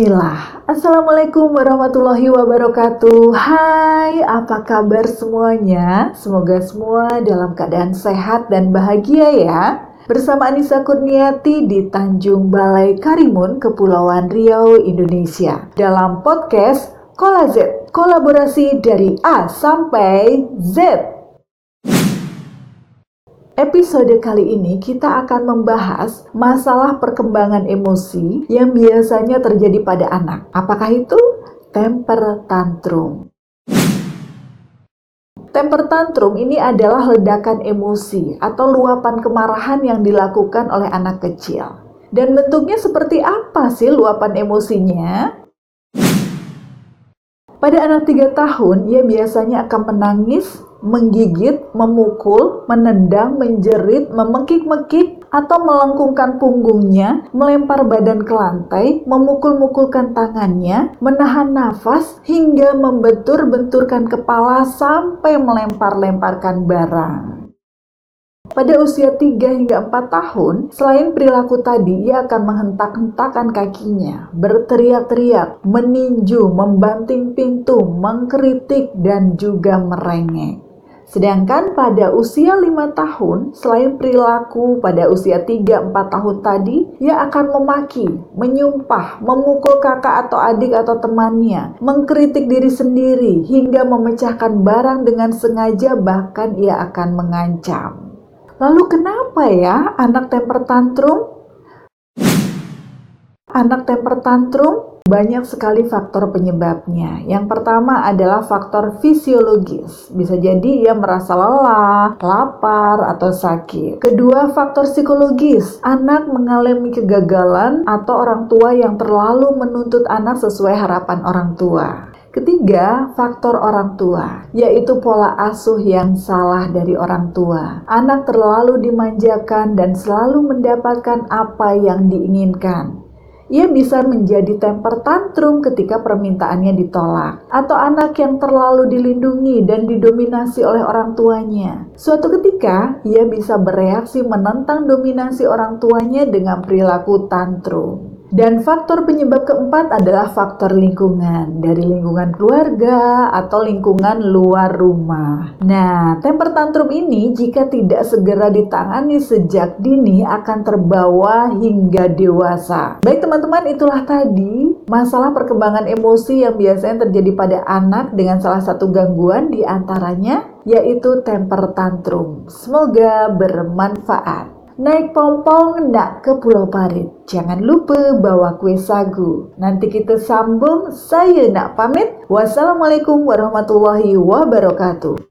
Bismillah. Assalamualaikum warahmatullahi wabarakatuh. Hai apa kabar semuanya? Semoga semua dalam keadaan sehat dan bahagia ya. Bersama Anissa Kurniati di Tanjung Balai Karimun, Kepulauan Riau, Indonesia. Dalam podcast Kola Z Kolaborasi dari A sampai Z Episode kali ini kita akan membahas masalah perkembangan emosi yang biasanya terjadi pada anak. Apakah itu? Temper tantrum. Temper tantrum ini adalah ledakan emosi atau luapan kemarahan yang dilakukan oleh anak kecil. Dan bentuknya seperti apa sih luapan emosinya? Pada anak 3 tahun, ia biasanya akan menangis, menggigit, memukul, menendang, menjerit, memekik-mekik, atau melengkungkan punggungnya, melempar badan ke lantai, memukul-mukulkan tangannya, menahan nafas, hingga membentur-benturkan kepala sampai melempar-lemparkan barang. Pada usia 3 hingga 4 tahun, selain perilaku tadi, ia akan menghentak-hentakan kakinya, berteriak-teriak, meninju, membanting pintu, mengkritik, dan juga merengek. Sedangkan pada usia 5 tahun, selain perilaku pada usia 3-4 tahun tadi, ia akan memaki, menyumpah, memukul kakak atau adik atau temannya, mengkritik diri sendiri, hingga memecahkan barang dengan sengaja bahkan ia akan mengancam. Lalu kenapa ya anak temper tantrum? Anak temper tantrum banyak sekali faktor penyebabnya. Yang pertama adalah faktor fisiologis. Bisa jadi ia merasa lelah, lapar, atau sakit. Kedua, faktor psikologis. Anak mengalami kegagalan atau orang tua yang terlalu menuntut anak sesuai harapan orang tua. Ketiga, faktor orang tua, yaitu pola asuh yang salah dari orang tua. Anak terlalu dimanjakan dan selalu mendapatkan apa yang diinginkan ia bisa menjadi temper tantrum ketika permintaannya ditolak, atau anak yang terlalu dilindungi dan didominasi oleh orang tuanya. Suatu ketika, ia bisa bereaksi menentang dominasi orang tuanya dengan perilaku tantrum. Dan faktor penyebab keempat adalah faktor lingkungan, dari lingkungan keluarga atau lingkungan luar rumah. Nah, temper tantrum ini jika tidak segera ditangani sejak dini akan terbawa hingga dewasa. Baik teman-teman, itulah tadi masalah perkembangan emosi yang biasanya terjadi pada anak dengan salah satu gangguan di antaranya yaitu temper tantrum. Semoga bermanfaat. Naik pompong nak ke Pulau Parit. Jangan lupa bawa kue sagu. Nanti kita sambung. Saya nak pamit. Wassalamualaikum warahmatullahi wabarakatuh.